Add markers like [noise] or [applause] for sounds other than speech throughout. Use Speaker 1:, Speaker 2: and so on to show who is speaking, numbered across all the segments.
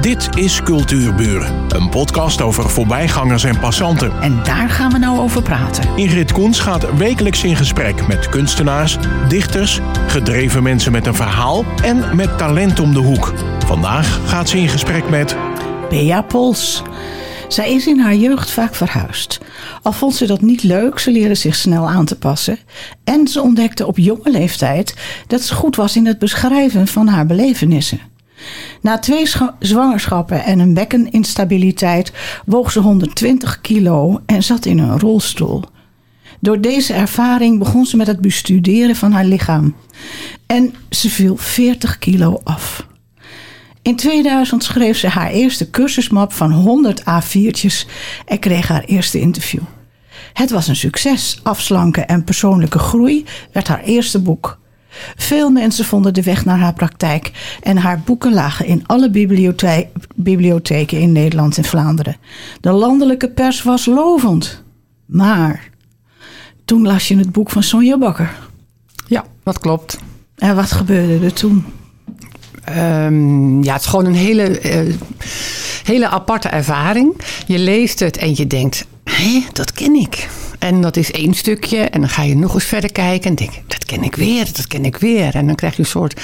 Speaker 1: Dit is Cultuurburen, een podcast over voorbijgangers en passanten.
Speaker 2: En daar gaan we nou over praten.
Speaker 1: Ingrid Koens gaat wekelijks in gesprek met kunstenaars, dichters, gedreven mensen met een verhaal en met talent om de hoek. Vandaag gaat ze in gesprek met
Speaker 2: Bea Pols. Zij is in haar jeugd vaak verhuisd. Al vond ze dat niet leuk, ze leerde zich snel aan te passen. En ze ontdekte op jonge leeftijd dat ze goed was in het beschrijven van haar belevenissen. Na twee zwangerschappen en een bekkeninstabiliteit woog ze 120 kilo en zat in een rolstoel. Door deze ervaring begon ze met het bestuderen van haar lichaam. En ze viel 40 kilo af. In 2000 schreef ze haar eerste cursusmap van 100 A4'tjes en kreeg haar eerste interview. Het was een succes. Afslanken en persoonlijke groei werd haar eerste boek. Veel mensen vonden de weg naar haar praktijk en haar boeken lagen in alle bibliotheken in Nederland en Vlaanderen. De landelijke pers was lovend. Maar toen las je het boek van Sonja Bakker.
Speaker 3: Ja, dat klopt.
Speaker 2: En wat gebeurde er toen?
Speaker 3: Um, ja, het is gewoon een hele, uh, hele aparte ervaring. Je leest het en je denkt, hé, dat ken ik. En dat is één stukje. En dan ga je nog eens verder kijken en denk dat ken ik weer, dat ken ik weer. En dan krijg je een soort,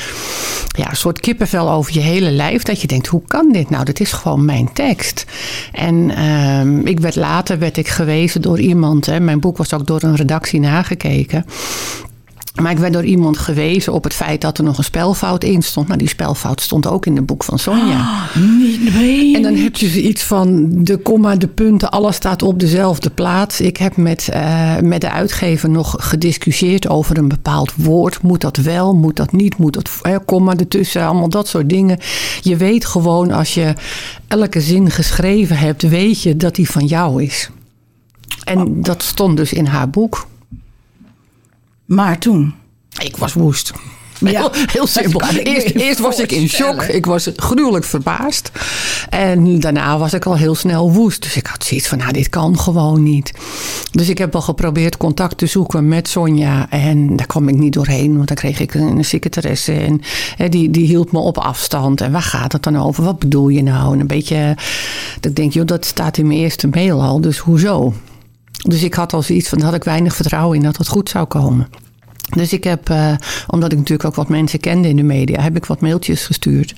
Speaker 3: ja, een soort kippenvel over je hele lijf. Dat je denkt, hoe kan dit nou? Dat is gewoon mijn tekst. En um, ik werd later werd ik gewezen door iemand. Hè, mijn boek was ook door een redactie nagekeken. Maar ik werd door iemand gewezen op het feit dat er nog een spelfout in stond. Nou, die spelfout stond ook in het boek van Sonja.
Speaker 2: Oh, nee.
Speaker 3: En dan heb je iets van de komma, de punten, alles staat op dezelfde plaats. Ik heb met, uh, met de uitgever nog gediscussieerd over een bepaald woord. Moet dat wel, moet dat niet, moet dat eh, komma ertussen, allemaal dat soort dingen. Je weet gewoon als je elke zin geschreven hebt, weet je dat die van jou is. En dat stond dus in haar boek.
Speaker 2: Maar toen?
Speaker 3: Ik was woest. Ja, heel, heel simpel. Eerst, eerst was ik in shock. Ik was gruwelijk verbaasd. En daarna was ik al heel snel woest. Dus ik had zoiets van, nou, dit kan gewoon niet. Dus ik heb wel geprobeerd contact te zoeken met Sonja. En daar kwam ik niet doorheen. Want dan kreeg ik een, secretaresse. En hè, die, die hield me op afstand. En waar gaat het dan over? Wat bedoel je nou? En een beetje, dat ik denk, joh, dat staat in mijn eerste mail al. Dus hoezo? Dus ik had al zoiets van, had ik weinig vertrouwen in dat het goed zou komen. Dus ik heb, uh, omdat ik natuurlijk ook wat mensen kende in de media, heb ik wat mailtjes gestuurd.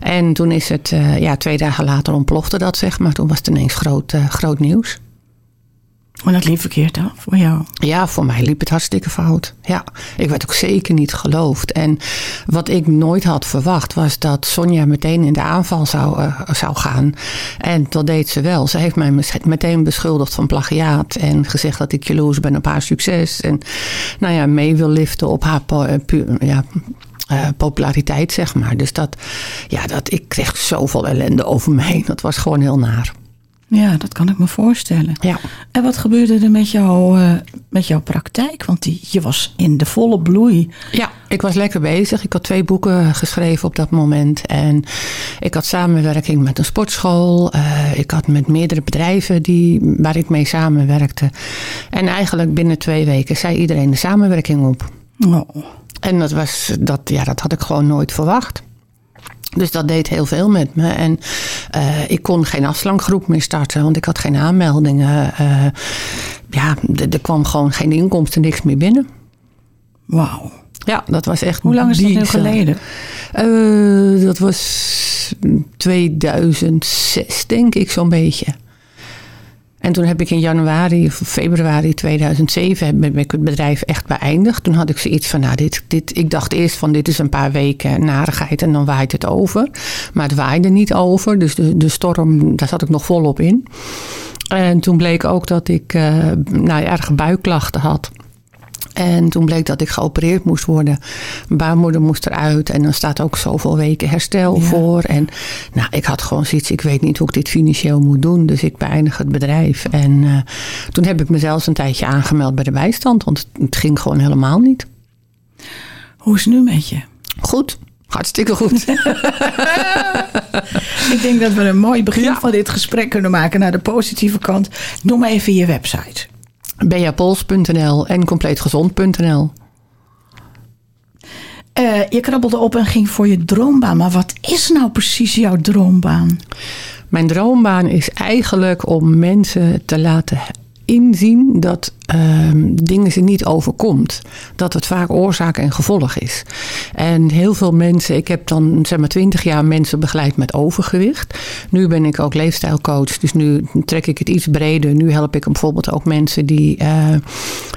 Speaker 3: En toen is het, uh, ja, twee dagen later ontplofte dat, zeg maar. Toen was het ineens groot, uh, groot nieuws.
Speaker 2: Maar dat liep verkeerd dan voor jou?
Speaker 3: Ja, voor mij liep het hartstikke fout. Ja, ik werd ook zeker niet geloofd. En wat ik nooit had verwacht was dat Sonja meteen in de aanval zou, uh, zou gaan. En dat deed ze wel. Ze heeft mij meteen beschuldigd van plagiaat. En gezegd dat ik jaloers ben op haar succes. En nou ja, mee wil liften op haar ja, uh, populariteit, zeg maar. Dus dat, ja, dat, ik kreeg zoveel ellende over me heen. Dat was gewoon heel naar.
Speaker 2: Ja, dat kan ik me voorstellen.
Speaker 3: Ja.
Speaker 2: En wat gebeurde er met, jou, uh, met jouw praktijk? Want die, je was in de volle bloei.
Speaker 3: Ja, ik was lekker bezig. Ik had twee boeken geschreven op dat moment. En ik had samenwerking met een sportschool. Uh, ik had met meerdere bedrijven die, waar ik mee samenwerkte. En eigenlijk binnen twee weken zei iedereen de samenwerking op.
Speaker 2: Oh.
Speaker 3: En dat, was, dat, ja, dat had ik gewoon nooit verwacht. Dus dat deed heel veel met me. En uh, ik kon geen afslankgroep meer starten, want ik had geen aanmeldingen. Uh, ja, er kwam gewoon geen inkomsten, niks meer binnen.
Speaker 2: Wauw.
Speaker 3: Ja, dat was echt.
Speaker 2: Hoe lang is dat nu geleden?
Speaker 3: Uh, dat was 2006, denk ik, zo'n beetje. En toen heb ik in januari of februari 2007 heb ik het bedrijf echt beëindigd. Toen had ik zoiets van, nou, dit, dit, ik dacht eerst van dit is een paar weken narigheid en dan waait het over. Maar het waaide niet over, dus de, de storm, daar zat ik nog volop in. En toen bleek ook dat ik uh, nou, erge buikklachten had. En toen bleek dat ik geopereerd moest worden. Mijn baarmoeder moest eruit. En dan staat ook zoveel weken herstel ja. voor. En nou, ik had gewoon zoiets. Ik weet niet hoe ik dit financieel moet doen. Dus ik beëindig het bedrijf. En uh, toen heb ik mezelf een tijdje aangemeld bij de bijstand. Want het ging gewoon helemaal niet.
Speaker 2: Hoe is het nu met je?
Speaker 3: Goed. Hartstikke goed. [laughs]
Speaker 2: ik denk dat we een mooi begin ja. van dit gesprek kunnen maken naar de positieve kant. Noem even je website
Speaker 3: beapols.nl en compleetgezond.nl.
Speaker 2: Uh, je krabbelde op en ging voor je droombaan. Maar wat is nou precies jouw droombaan?
Speaker 3: Mijn droombaan is eigenlijk om mensen te laten inzien dat um, dingen ze niet overkomt. Dat het vaak oorzaak en gevolg is. En heel veel mensen, ik heb dan zeg maar twintig jaar mensen begeleid met overgewicht. Nu ben ik ook leefstijlcoach, dus nu trek ik het iets breder. Nu help ik bijvoorbeeld ook mensen die uh,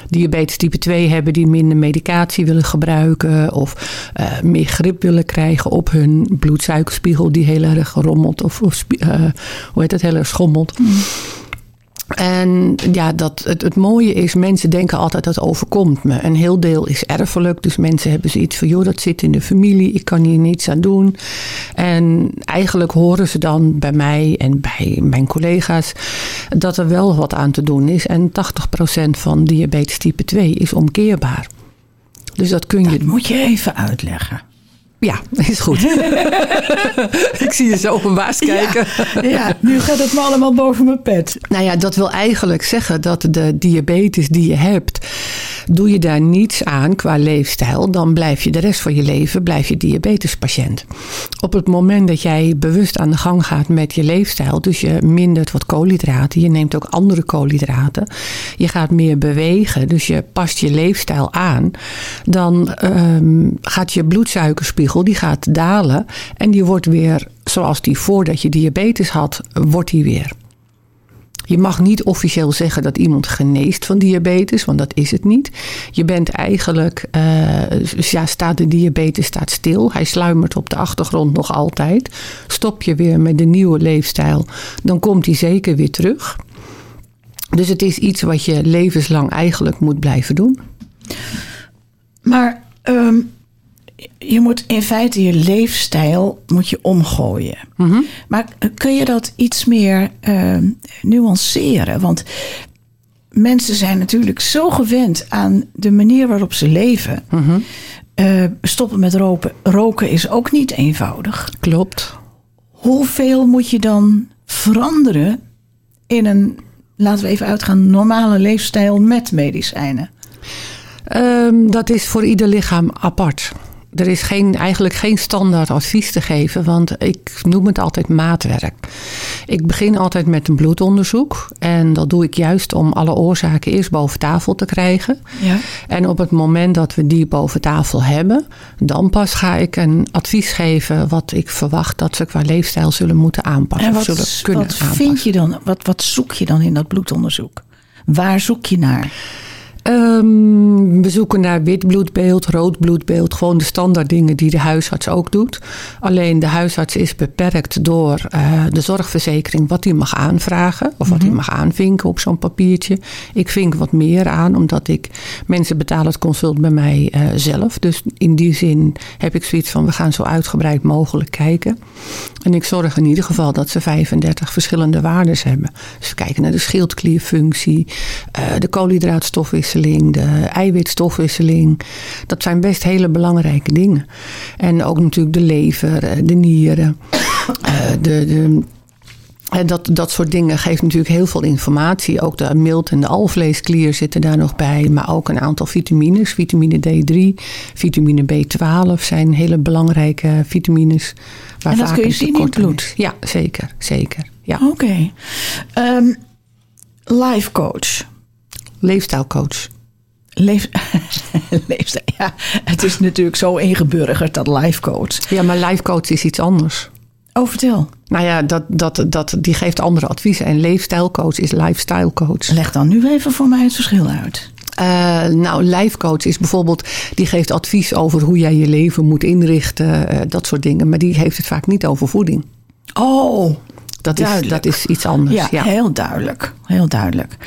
Speaker 3: diabetes type 2 hebben, die minder medicatie willen gebruiken of uh, meer grip willen krijgen op hun bloedsuikerspiegel die heel erg rommelt of, uh, hoe heet het, heel erg schommelt. Mm. En ja, dat, het, het mooie is, mensen denken altijd dat overkomt me. Een heel deel is erfelijk. Dus mensen hebben zoiets van, joh, dat zit in de familie. Ik kan hier niets aan doen. En eigenlijk horen ze dan bij mij en bij mijn collega's dat er wel wat aan te doen is. En 80% van diabetes type 2 is omkeerbaar. Dus dat kun je.
Speaker 2: Dat moet je even uitleggen.
Speaker 3: Ja, is goed. [laughs] ik zie je zo openbaars kijken.
Speaker 2: Ja, ja, nu gaat het me allemaal boven mijn pet.
Speaker 3: Nou ja, dat wil eigenlijk zeggen dat de diabetes die je hebt, doe je daar niets aan qua leefstijl, dan blijf je de rest van je leven blijf je diabetespatiënt. Op het moment dat jij bewust aan de gang gaat met je leefstijl, dus je mindert wat koolhydraten, je neemt ook andere koolhydraten, je gaat meer bewegen, dus je past je leefstijl aan, dan um, gaat je bloedsuikerspiegel die gaat dalen en die wordt weer zoals die voordat je diabetes had, wordt die weer. Je mag niet officieel zeggen dat iemand geneest van diabetes, want dat is het niet. Je bent eigenlijk, uh, ja, staat de diabetes staat stil. Hij sluimert op de achtergrond nog altijd. Stop je weer met de nieuwe leefstijl, dan komt hij zeker weer terug. Dus het is iets wat je levenslang eigenlijk moet blijven doen.
Speaker 2: Maar um, je moet in feite je leefstijl moet je omgooien. Mhm. Maar kun je dat iets meer uh, nuanceren? Want mensen zijn natuurlijk zo gewend aan de manier waarop ze leven. Mm stoppen met roken, roken is ook niet eenvoudig.
Speaker 3: Klopt.
Speaker 2: Hoeveel moet je dan veranderen in een, laten we even uitgaan, normale leefstijl met medicijnen?
Speaker 3: Um, dat is voor ieder lichaam apart er is geen, eigenlijk geen standaard advies te geven, want ik noem het altijd maatwerk. Ik begin altijd met een bloedonderzoek en dat doe ik juist om alle oorzaken eerst boven tafel te krijgen. Ja. En op het moment dat we die boven tafel hebben, dan pas ga ik een advies geven wat ik verwacht dat ze qua leefstijl zullen moeten aanpassen.
Speaker 2: En wat,
Speaker 3: zullen kunnen
Speaker 2: wat vind je dan, wat, wat zoek je dan in dat bloedonderzoek? Waar zoek je naar?
Speaker 3: Um, we zoeken naar wit bloedbeeld, rood bloedbeeld. Gewoon de standaard dingen die de huisarts ook doet. Alleen de huisarts is beperkt door uh, de zorgverzekering wat hij mag aanvragen. Of wat hij mhm. mag aanvinken op zo'n papiertje. Ik vink wat meer aan, omdat ik mensen betalen het consult bij mij uh, zelf. Dus in die zin heb ik zoiets van we gaan zo uitgebreid mogelijk kijken. En ik zorg in ieder geval dat ze 35 verschillende waarden hebben. Dus we kijken naar de schildklierfunctie, uh, de koolhydraatstofwisseling de eiwitstofwisseling. Dat zijn best hele belangrijke dingen. En ook natuurlijk de lever, eh, de nieren, eh, de, de dat, dat soort dingen geeft natuurlijk heel veel informatie. Ook de mild- en de alvleesklier zitten daar nog bij. Maar ook een aantal vitamines. Vitamine D3, vitamine B12 zijn hele belangrijke vitamines.
Speaker 2: Waar en dat kun je zien in het bloed?
Speaker 3: Ja, zeker. zeker ja.
Speaker 2: Oké. Okay. Um, life coach
Speaker 3: leefstijlcoach.
Speaker 2: Leef, [laughs] ja. Het is natuurlijk zo ingeburgerd, dat life coach.
Speaker 3: Ja, maar life coach is iets anders.
Speaker 2: Oh, vertel.
Speaker 3: Nou ja, dat, dat, dat, die geeft andere adviezen. En leefstijlcoach is lifestyle coach.
Speaker 2: Leg dan nu even voor mij het verschil uit.
Speaker 3: Uh, nou, lijfcoach is bijvoorbeeld, die geeft advies over hoe jij je leven moet inrichten, uh, dat soort dingen. Maar die heeft het vaak niet over voeding.
Speaker 2: Oh,
Speaker 3: dat is, dat is iets anders.
Speaker 2: Ja, ja, heel duidelijk. Heel duidelijk.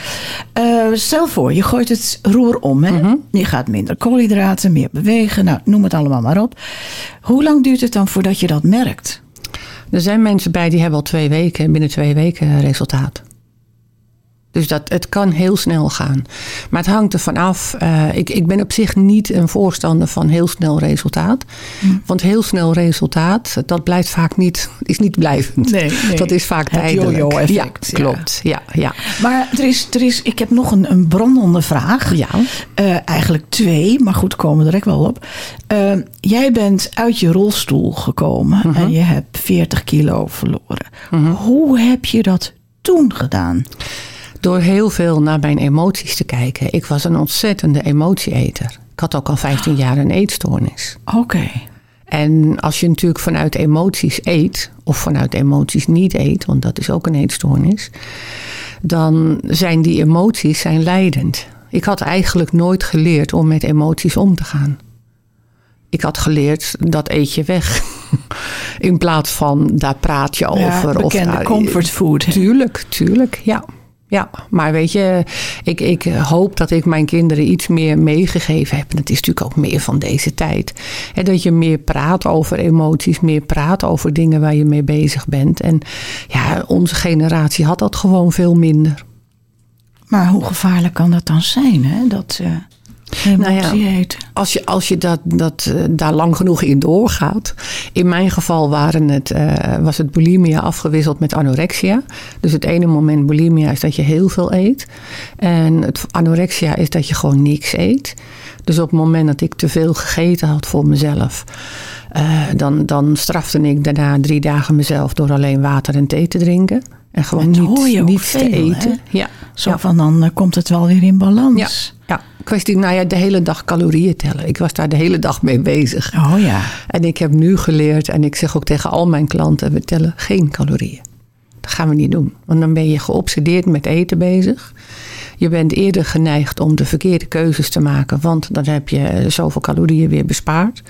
Speaker 2: Uh, stel voor, je gooit het roer om. Hè? Mm Je gaat minder koolhydraten, meer bewegen. Nou, noem het allemaal maar op. Hoe lang duurt het dan voordat je dat merkt?
Speaker 3: Er zijn mensen bij die hebben al twee weken, binnen twee weken resultaat. Dus dat, het kan heel snel gaan. Maar het hangt er vanaf. Uh, ik, ik ben op zich niet een voorstander van heel snel resultaat. Mm. Want heel snel resultaat, dat blijft vaak niet, is niet blijvend. Nee, nee. Dat is vaak tijdelijk.
Speaker 2: Het
Speaker 3: effect Ja, klopt. Ja. ja.
Speaker 2: Maar er is, er is, ik heb nog een, een brandende vraag. Ja. Uh, eigenlijk twee, maar goed, komen we direct wel op. Uh, jij bent uit je rolstoel gekomen -hmm. en je hebt 40 kilo verloren. -hmm. Hoe heb je dat toen gedaan?
Speaker 3: Door heel veel naar mijn emoties te kijken. Ik was een ontzettende emotieeter. Ik had ook al 15 jaar een eetstoornis.
Speaker 2: Oké.
Speaker 3: En als je natuurlijk vanuit emoties eet, of vanuit emoties niet eet, want dat is ook een eetstoornis, dan zijn die emoties zijn leidend. Ik had eigenlijk nooit geleerd om met emoties om te gaan. Ik had geleerd dat eet je weg. [laughs] In plaats van daar praat je over. Ja,
Speaker 2: bekende of, comfortfood.
Speaker 3: Tuurlijk, tuurlijk, ja. Ja, maar weet je, ik, ik hoop dat ik mijn kinderen iets meer meegegeven heb. En het is natuurlijk ook meer van deze tijd. En dat je meer praat over emoties, meer praat over dingen waar je mee bezig bent. En ja, onze generatie had dat gewoon veel minder.
Speaker 2: Maar hoe gevaarlijk kan dat dan zijn? Hè? Dat, uh, nou ja,
Speaker 3: als je, als je dat, dat, uh, daar lang genoeg in doorgaat. In mijn geval waren het, uh, was het bulimia afgewisseld met anorexia. Dus het ene moment bulimia is dat je heel veel eet. En het anorexia is dat je gewoon niks eet. Dus op het moment dat ik te veel gegeten had voor mezelf. Uh, dan, dan strafte ik daarna drie dagen mezelf door alleen water en thee te drinken. En gewoon niet, niet veel, te eten. Hè?
Speaker 2: Ja. Zo van dan komt het wel weer in balans.
Speaker 3: Ja. Ja, kwestie, nou ja, de hele dag calorieën tellen. Ik was daar de hele dag mee bezig.
Speaker 2: Oh ja.
Speaker 3: En ik heb nu geleerd, en ik zeg ook tegen al mijn klanten: we tellen geen calorieën. Dat gaan we niet doen. Want dan ben je geobsedeerd met eten bezig. Je bent eerder geneigd om de verkeerde keuzes te maken, want dan heb je zoveel calorieën weer bespaard.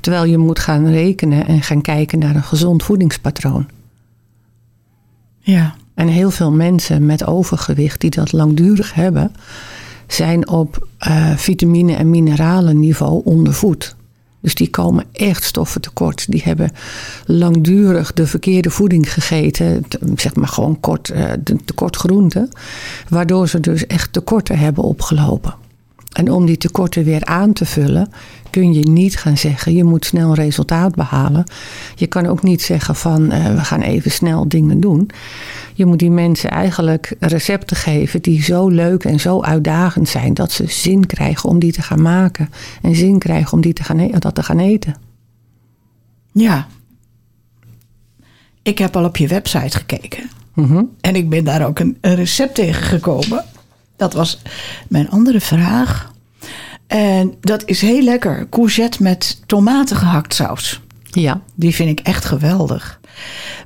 Speaker 3: Terwijl je moet gaan rekenen en gaan kijken naar een gezond voedingspatroon.
Speaker 2: Ja.
Speaker 3: En heel veel mensen met overgewicht die dat langdurig hebben, zijn op uh, vitamine- en mineralenniveau ondervoed. Dus die komen echt stoffen tekort. Die hebben langdurig de verkeerde voeding gegeten. Zeg maar gewoon kort, uh, tekort. Waardoor ze dus echt tekorten hebben opgelopen. En om die tekorten weer aan te vullen, kun je niet gaan zeggen: je moet snel resultaat behalen. Je kan ook niet zeggen van uh, we gaan even snel dingen doen. Je moet die mensen eigenlijk recepten geven die zo leuk en zo uitdagend zijn dat ze zin krijgen om die te gaan maken en zin krijgen om die te gaan, e-, dat te gaan eten.
Speaker 2: Ja. Ik heb al op je website gekeken.
Speaker 3: Mm
Speaker 2: En ik ben daar ook een, een recept tegen gekomen. Dat was mijn andere vraag. En dat is heel lekker. Courgette met tomaten gehakt saus.
Speaker 3: Ja.
Speaker 2: Die vind ik echt geweldig.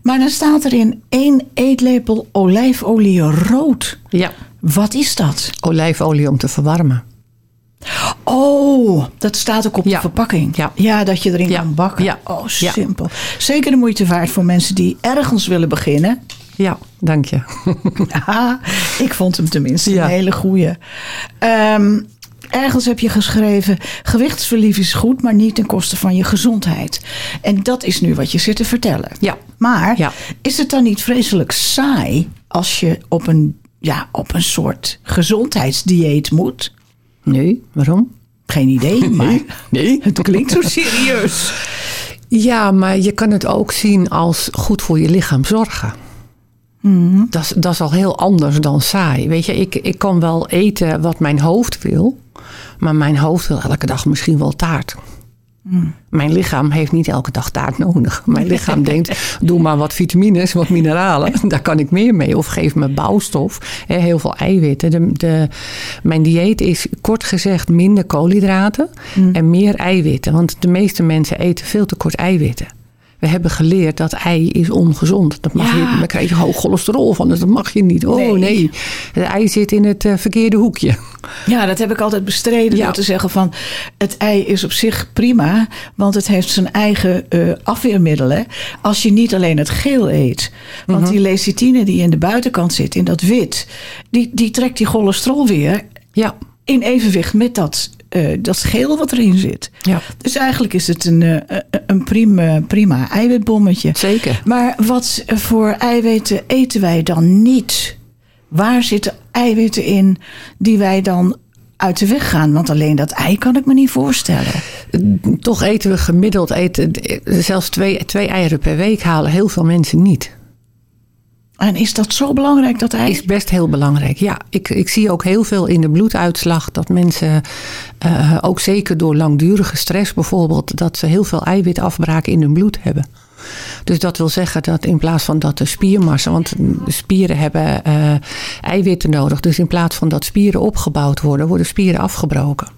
Speaker 2: Maar dan staat er in één eetlepel olijfolie rood.
Speaker 3: Ja.
Speaker 2: Wat is dat?
Speaker 3: Olijfolie om te verwarmen.
Speaker 2: Oh, dat staat ook op de verpakking.
Speaker 3: Ja.
Speaker 2: ja, dat je erin kan bakken.
Speaker 3: Ja.
Speaker 2: Oh, simpel. Zeker de moeite waard voor mensen die ergens willen beginnen.
Speaker 3: Ja, dank je. [laughs]
Speaker 2: ik vond hem tenminste een hele goeie. Um, ergens heb je geschreven: gewichtsverlies is goed, maar niet ten koste van je gezondheid. En dat is nu wat je zit te vertellen.
Speaker 3: Ja.
Speaker 2: Maar
Speaker 3: ja.
Speaker 2: is het dan niet vreselijk saai als je op een, ja, op een soort gezondheidsdieet moet?
Speaker 3: Nee, waarom?
Speaker 2: Geen idee, [laughs] maar
Speaker 3: nee.
Speaker 2: het klinkt zo serieus.
Speaker 3: Ja, maar je kan het ook zien als goed voor je lichaam zorgen.
Speaker 2: Mm.
Speaker 3: Dat, is, dat is al heel anders dan saai. Weet je, ik, ik kan wel eten wat mijn hoofd wil. Maar mijn hoofd wil elke dag misschien wel taart.
Speaker 2: Mm.
Speaker 3: Mijn lichaam heeft niet elke dag taart nodig. Mijn lichaam [laughs] denkt, doe maar wat vitamines, wat mineralen. [laughs] Daar kan ik meer mee. Of geef me bouwstof, heel veel eiwitten. De, de, mijn dieet is kort gezegd minder koolhydraten
Speaker 2: mm.
Speaker 3: en meer eiwitten. Want de meeste mensen eten veel te kort eiwitten. We hebben geleerd dat ei is ongezond. Dat mag
Speaker 2: Ja.
Speaker 3: je, daar krijg je hoog cholesterol van. Dus dat mag je niet. Oh
Speaker 2: Nee.
Speaker 3: nee, het ei zit in het eh, verkeerde hoekje.
Speaker 2: Ja, dat heb ik altijd bestreden
Speaker 3: Ja.
Speaker 2: door te zeggen van het ei is op zich prima, want het heeft zijn eigen eh, afweermiddelen. Als je niet alleen het geel eet, want
Speaker 3: Mhm.
Speaker 2: die lecithine die in de buitenkant zit, in dat wit, die, die trekt die cholesterol weer
Speaker 3: Ja,
Speaker 2: in evenwicht met dat, eh, dat geel wat erin zit.
Speaker 3: ja
Speaker 2: Dus eigenlijk is het een, eh, een prima, prima eiwitbommetje.
Speaker 3: zeker.
Speaker 2: Maar wat voor eiwitten eten wij dan niet? Waar zitten eiwitten in die wij dan uit de weg gaan? Want alleen dat ei kan ik me niet voorstellen.
Speaker 3: Toch eten we gemiddeld, eten, zelfs twee, twee eieren per week halen heel veel mensen niet.
Speaker 2: En is dat zo belangrijk, dat ei?
Speaker 3: Is best heel belangrijk, ja. Ik, ik zie ook heel veel in de bloeduitslag dat mensen, uh, ook zeker door langdurige stress bijvoorbeeld, dat ze heel veel eiwitafbraak in hun bloed hebben. Dus dat wil zeggen dat in plaats van dat de spiermassa, want spieren hebben uh, eiwitten nodig, dus in plaats van dat spieren opgebouwd worden, worden spieren afgebroken.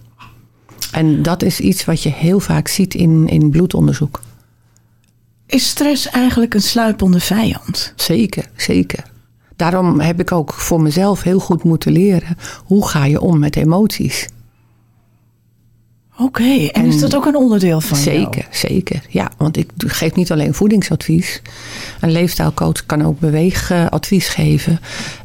Speaker 3: En dat is iets wat je heel vaak ziet in, in bloedonderzoek.
Speaker 2: Is stress eigenlijk een sluipende vijand?
Speaker 3: Zeker, zeker. Daarom heb ik ook voor mezelf heel goed moeten leren hoe ga je om met emoties.
Speaker 2: Oké, en, is dat ook een onderdeel van
Speaker 3: Zeker,
Speaker 2: jou?
Speaker 3: zeker. Ja, want ik geef niet alleen voedingsadvies. Een leefstijlcoach kan ook beweegadvies geven.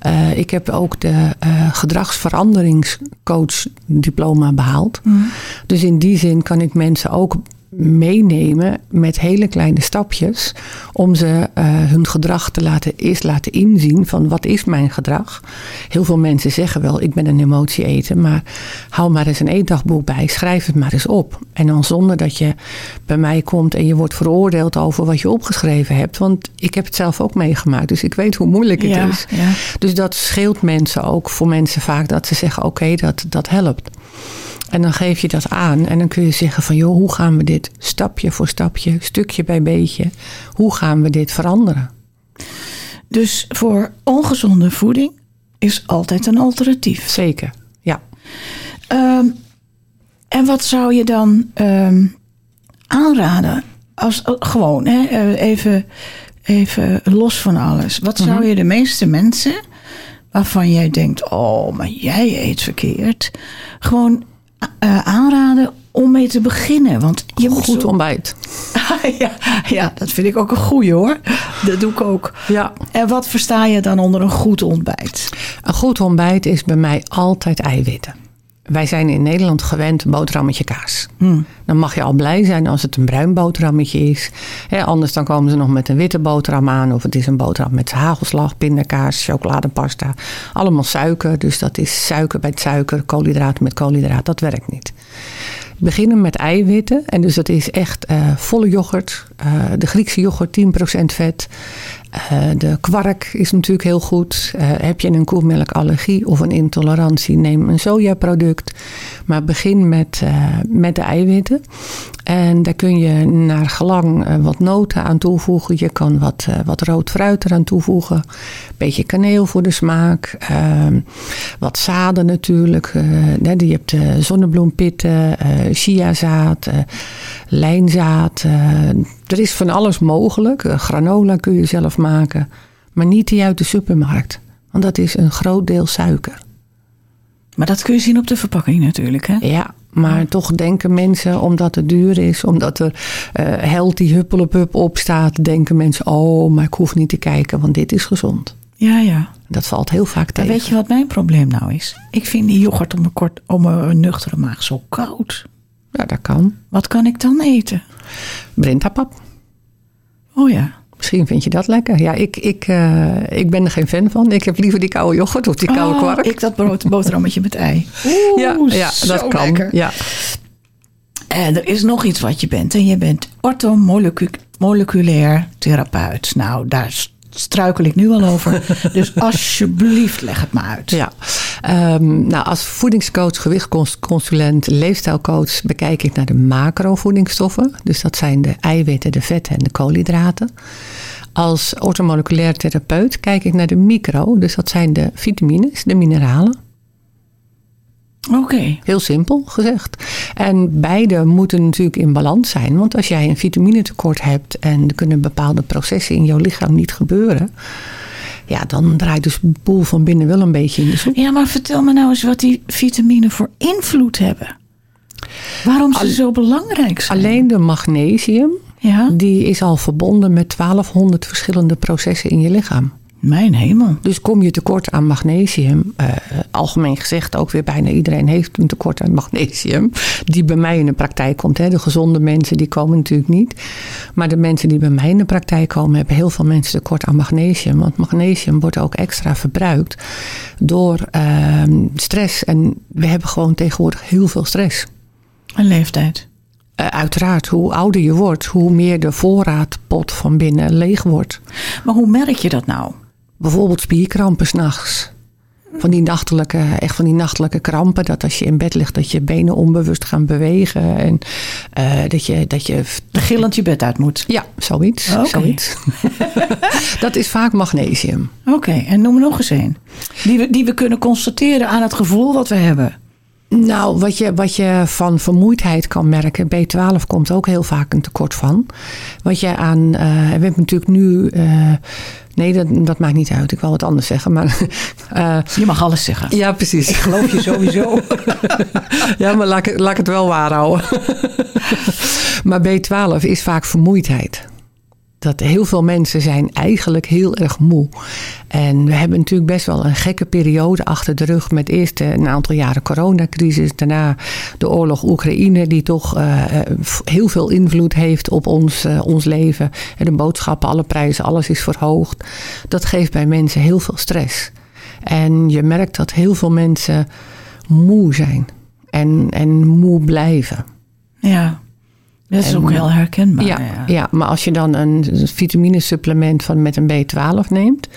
Speaker 3: Uh, ik heb ook de uh, gedragsveranderingscoach diploma behaald. Mm. Dus in die zin kan ik mensen ook meenemen met hele kleine stapjes om ze uh, hun gedrag te laten, eerst laten inzien van wat is mijn gedrag. Heel veel mensen zeggen wel ik ben een emotie eten, maar hou maar eens een eetdagboek bij, schrijf het maar eens op. En dan zonder dat je bij mij komt en je wordt veroordeeld over wat je opgeschreven hebt, want ik heb het zelf ook meegemaakt, dus ik weet hoe moeilijk het
Speaker 2: ja,
Speaker 3: is.
Speaker 2: Ja.
Speaker 3: Dus dat scheelt mensen ook voor mensen vaak dat ze zeggen oké okay, dat, dat helpt. En dan geef je dat aan en dan kun je zeggen van joh, hoe gaan we dit stapje voor stapje, stukje bij beetje, hoe gaan we dit veranderen?
Speaker 2: Dus voor ongezonde voeding is altijd een alternatief.
Speaker 3: Zeker, ja.
Speaker 2: Um, en wat zou je dan um, aanraden? Als, gewoon, hè, even, even los van alles. Wat zou -hmm. je de meeste mensen waarvan jij denkt: oh, maar jij eet verkeerd, gewoon uh, aanraden om mee te beginnen. Want je
Speaker 3: goed moet zo... ontbijt. [laughs]
Speaker 2: ja, ja, dat vind ik ook een goeie hoor. Dat doe ik ook.
Speaker 3: Ja.
Speaker 2: En wat versta je dan onder een goed ontbijt?
Speaker 3: Een goed ontbijt is bij mij altijd eiwitten. Wij zijn in Nederland gewend boterhammetje kaas.
Speaker 2: Hmm.
Speaker 3: Dan mag je al blij zijn als het een bruin boterhammetje is. He, anders dan komen ze nog met een witte boterham aan. Of het is een boterham met hagelslag, pindakaas, chocoladepasta. Allemaal suiker. Dus dat is suiker bij suiker, koolhydraat met koolhydraat. Dat werkt niet. Beginnen met eiwitten. En dus dat is echt uh, volle yoghurt. Uh, de Griekse yoghurt 10% vet. Uh, de kwark is natuurlijk heel goed. Uh, heb je een koemelkallergie of een intolerantie, neem een sojaproduct. Maar begin met, uh, met de eiwitten. En daar kun je naar gelang wat noten aan toevoegen. Je kan wat, wat rood fruit eraan toevoegen. Een beetje kaneel voor de smaak. Ehm, wat zaden natuurlijk. je hebt zonnebloempitten, chiazaad, lijnzaad. Er is van alles mogelijk. granola kun je zelf maken. Maar niet die uit de supermarkt. Want dat is een groot deel suiker.
Speaker 2: Maar dat kun je zien op de verpakking natuurlijk, hè?
Speaker 3: Ja, maar toch denken mensen, omdat het duur is, omdat er uh, healthy huppelepup op staat, denken mensen: oh, maar ik hoef niet te kijken, want dit is gezond.
Speaker 2: Ja, ja.
Speaker 3: Dat valt heel vaak tegen.
Speaker 2: Weet je wat mijn probleem nou is? Ik vind die yoghurt om een, kort, om een nuchtere maag zo koud.
Speaker 3: Ja, dat kan.
Speaker 2: Wat kan ik dan eten?
Speaker 3: Brintapap.
Speaker 2: Oh ja.
Speaker 3: Misschien vind je dat lekker. Ja, ik, ik, uh, ik ben er geen fan van. Ik heb liever die koude yoghurt of die koude
Speaker 2: oh,
Speaker 3: kwark.
Speaker 2: Ik dat brood, boterhammetje met ei.
Speaker 3: Oeh, ja, ja dat kan.
Speaker 2: Lekker.
Speaker 3: Ja.
Speaker 2: En er is nog iets wat je bent. En je bent orthomoleculair therapeut. Nou, daar struikel ik nu al over. [laughs] dus alsjeblieft, leg het me uit.
Speaker 3: Ja, um, nou, als voedingscoach, gewichtconsulent, leefstijlcoach bekijk ik naar de macrovoedingsstoffen. Dus dat zijn de eiwitten, de vetten en de koolhydraten. Als orthomoleculair therapeut kijk ik naar de micro. Dus dat zijn de vitamines, de mineralen.
Speaker 2: Oké. Okay.
Speaker 3: Heel simpel gezegd. En beide moeten natuurlijk in balans zijn. Want als jij een vitaminetekort hebt en er kunnen bepaalde processen in jouw lichaam niet gebeuren. Ja, dan draait dus de boel van binnen wel een beetje in de soep.
Speaker 2: Ja, maar vertel me nou eens wat die vitaminen voor invloed hebben. Waarom ze Al, zo belangrijk zijn.
Speaker 3: Alleen de magnesium,
Speaker 2: ja?
Speaker 3: die is al verbonden met 1200 verschillende processen in je lichaam.
Speaker 2: Mijn hemel.
Speaker 3: Dus kom je tekort aan magnesium, uh, algemeen gezegd ook weer bijna iedereen heeft een tekort aan magnesium, die bij mij in de praktijk komt. Hè. De gezonde mensen die komen natuurlijk niet, maar de mensen die bij mij in de praktijk komen hebben heel veel mensen tekort aan magnesium, want magnesium wordt ook extra verbruikt door uh, stress en we hebben gewoon tegenwoordig heel veel stress.
Speaker 2: Een leeftijd.
Speaker 3: Uh, uiteraard, hoe ouder je wordt, hoe meer de voorraadpot van binnen leeg wordt.
Speaker 2: Maar hoe merk je dat nou?
Speaker 3: Bijvoorbeeld spierkrampen s'nachts. Van die nachtelijke, echt van die nachtelijke krampen. Dat als je in bed ligt, dat je benen onbewust gaan bewegen. En uh, dat je. Dat je
Speaker 2: gillend je bed uit moet.
Speaker 3: Ja, zoiets. Okay. zoiets. [laughs] dat is vaak magnesium.
Speaker 2: Oké, okay, en noem nog eens een. Die we, die we kunnen constateren aan het gevoel wat we hebben.
Speaker 3: Nou, wat je, wat je van vermoeidheid kan merken, B12 komt ook heel vaak een tekort van. Wat je aan, uh, we hebben natuurlijk nu, uh, nee, dat, dat maakt niet uit, ik wil wat anders zeggen, maar.
Speaker 2: Uh, [laughs] je mag alles zeggen.
Speaker 3: Ja, precies.
Speaker 2: Ik geloof je sowieso. [laughs]
Speaker 3: ja, maar laat ik, laat ik het wel waar houden. [laughs] maar B12 is vaak vermoeidheid dat heel veel mensen zijn eigenlijk heel erg moe. En we hebben natuurlijk best wel een gekke periode achter de rug. Met eerst een aantal jaren coronacrisis. Daarna de oorlog Oekraïne die toch uh, heel veel invloed heeft op ons, uh, ons leven. En de boodschappen, alle prijzen, alles is verhoogd. Dat geeft bij mensen heel veel stress. En je merkt dat heel veel mensen moe zijn. En, en moe blijven.
Speaker 2: Ja. Dat is ook heel herkenbaar.
Speaker 3: Ja, ja, maar als je dan een vitaminesupplement van met een B12 neemt,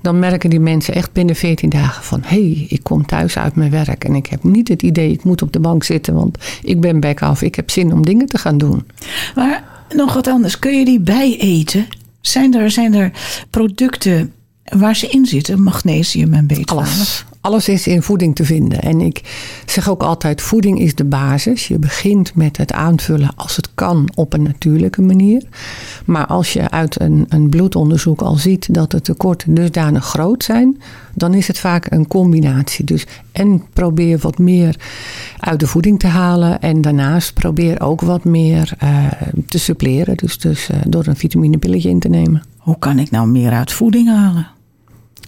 Speaker 3: dan merken die mensen echt binnen 14 dagen van: hé, hey, ik kom thuis uit mijn werk en ik heb niet het idee, ik moet op de bank zitten, want ik ben back af, ik heb zin om dingen te gaan doen.
Speaker 2: Maar nog wat anders, kun je die bijeten? Zijn er, zijn er producten waar ze in zitten, magnesium en B12?
Speaker 3: Alles alles is in voeding te vinden. En ik zeg ook altijd: voeding is de basis. Je begint met het aanvullen als het kan op een natuurlijke manier. Maar als je uit een, een bloedonderzoek al ziet dat de tekorten dusdanig groot zijn, dan is het vaak een combinatie. Dus en probeer wat meer uit de voeding te halen. En daarnaast probeer ook wat meer uh, te suppleren. Dus, dus uh, door een vitaminepilletje in te nemen.
Speaker 2: Hoe kan ik nou meer uit voeding halen?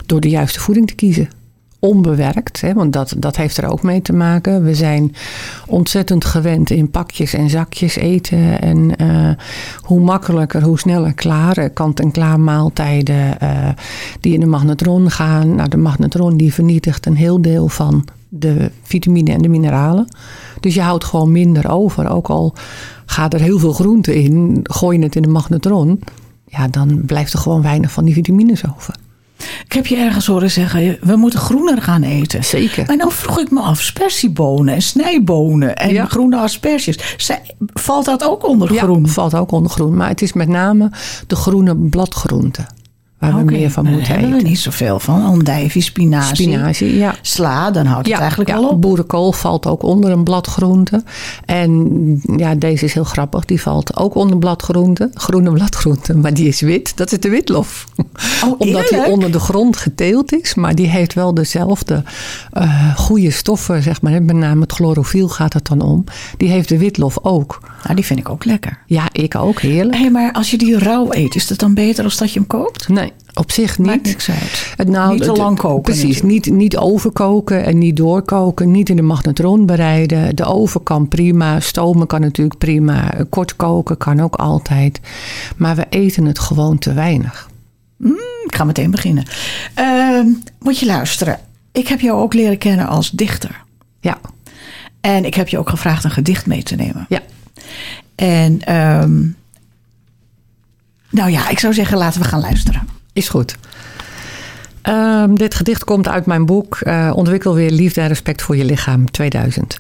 Speaker 3: Door de juiste voeding te kiezen onbewerkt. Hè, want dat, dat heeft er ook mee te maken. We zijn ontzettend gewend in pakjes en zakjes eten. En uh, hoe makkelijker, hoe sneller klaar. Kant-en-klaar maaltijden uh, die in de magnetron gaan. Nou, de magnetron die vernietigt een heel deel van de vitamine en de mineralen. Dus je houdt gewoon minder over. Ook al gaat er heel veel groente in, gooi je het in de magnetron. Ja, dan blijft er gewoon weinig van die vitamines over.
Speaker 2: Ik heb je ergens horen zeggen, we moeten groener gaan eten.
Speaker 3: Zeker.
Speaker 2: Maar nou vroeg ik me af, spersiebonen en snijbonen en groene asperges. Valt dat ook onder groen?
Speaker 3: Ja, valt ook onder groen. Maar het is met name de groene bladgroenten waar we meer van moeten eten. Hebben
Speaker 2: we niet zoveel van. Andijvie, spinazie.
Speaker 3: Spinazie, ja.
Speaker 2: Sla, dan houdt het eigenlijk
Speaker 3: ja.
Speaker 2: al op.
Speaker 3: Boerenkool valt ook onder een bladgroente. En ja, deze is heel grappig. Die valt ook onder bladgroente. Groene bladgroente, maar die is wit. Dat is de witlof.
Speaker 2: Oh, [laughs]
Speaker 3: Omdat die onder de grond geteeld is. Maar die heeft wel dezelfde uh, goede stoffen, zeg maar. Met name het chlorofiel gaat het dan om. Die heeft de witlof ook.
Speaker 2: Nou, die vind ik ook lekker.
Speaker 3: Ja, ik ook. Heerlijk.
Speaker 2: Hé, hey, maar als je die rauw eet, is dat dan beter als dat je hem koopt?
Speaker 3: Nee. Op zich niet.
Speaker 2: Maakt niks uit.
Speaker 3: Het, nou,
Speaker 2: niet te lang koken.
Speaker 3: Precies, niet, niet overkoken en niet doorkoken. Niet in de magnetron bereiden. De oven kan prima. Stomen kan natuurlijk prima. Kort koken kan ook altijd. Maar we eten het gewoon te weinig.
Speaker 2: Mm, ik ga meteen beginnen. Uh, moet je luisteren. Ik heb jou ook leren kennen als dichter.
Speaker 3: Ja.
Speaker 2: En ik heb je ook gevraagd een gedicht mee te nemen.
Speaker 3: Ja.
Speaker 2: En um, nou ja, ik zou zeggen laten we gaan luisteren.
Speaker 3: Is goed. Um, dit gedicht komt uit mijn boek uh, Ontwikkel weer liefde en respect voor je lichaam 2000.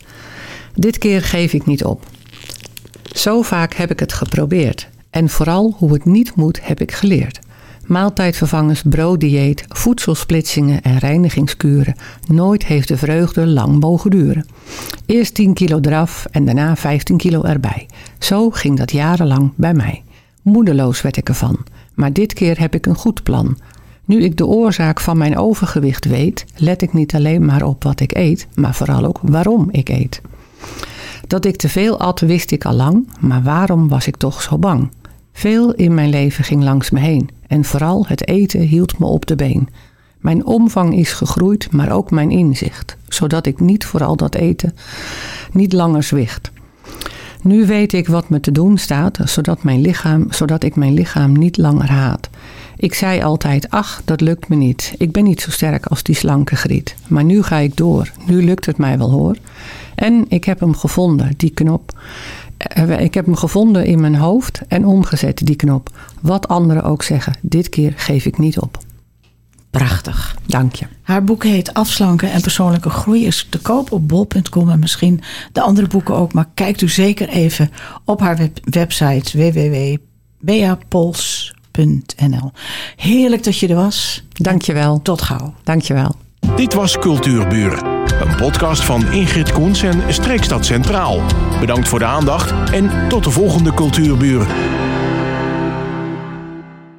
Speaker 3: Dit keer geef ik niet op. Zo vaak heb ik het geprobeerd. En vooral hoe het niet moet heb ik geleerd. Maaltijdvervangers, brooddieet, voedselsplitsingen en reinigingskuren. Nooit heeft de vreugde lang mogen duren. Eerst 10 kilo eraf en daarna 15 kilo erbij. Zo ging dat jarenlang bij mij. Moedeloos werd ik ervan. Maar dit keer heb ik een goed plan. Nu ik de oorzaak van mijn overgewicht weet, let ik niet alleen maar op wat ik eet, maar vooral ook waarom ik eet. Dat ik te veel at, wist ik al lang, maar waarom was ik toch zo bang? Veel in mijn leven ging langs me heen en vooral het eten hield me op de been. Mijn omvang is gegroeid, maar ook mijn inzicht, zodat ik niet voor al dat eten niet langer zwicht. Nu weet ik wat me te doen staat, zodat, mijn lichaam, zodat ik mijn lichaam niet langer haat. Ik zei altijd, ach, dat lukt me niet. Ik ben niet zo sterk als die slanke griet. Maar nu ga ik door. Nu lukt het mij wel hoor. En ik heb hem gevonden, die knop. Eh, ik heb hem gevonden in mijn hoofd en omgezet, die knop. Wat anderen ook zeggen, dit keer geef ik niet op.
Speaker 2: Prachtig.
Speaker 3: Dank je.
Speaker 2: Haar boek heet Afslanken en Persoonlijke Groei. Is te koop op bol.com en misschien de andere boeken ook. Maar kijkt u zeker even op haar website www.beapols.nl. Heerlijk dat je er was.
Speaker 3: Dank je wel.
Speaker 2: Tot gauw.
Speaker 3: Dank je wel.
Speaker 1: Dit was Cultuurburen. Een podcast van Ingrid Koens en Streekstad Centraal. Bedankt voor de aandacht en tot de volgende Cultuurburen.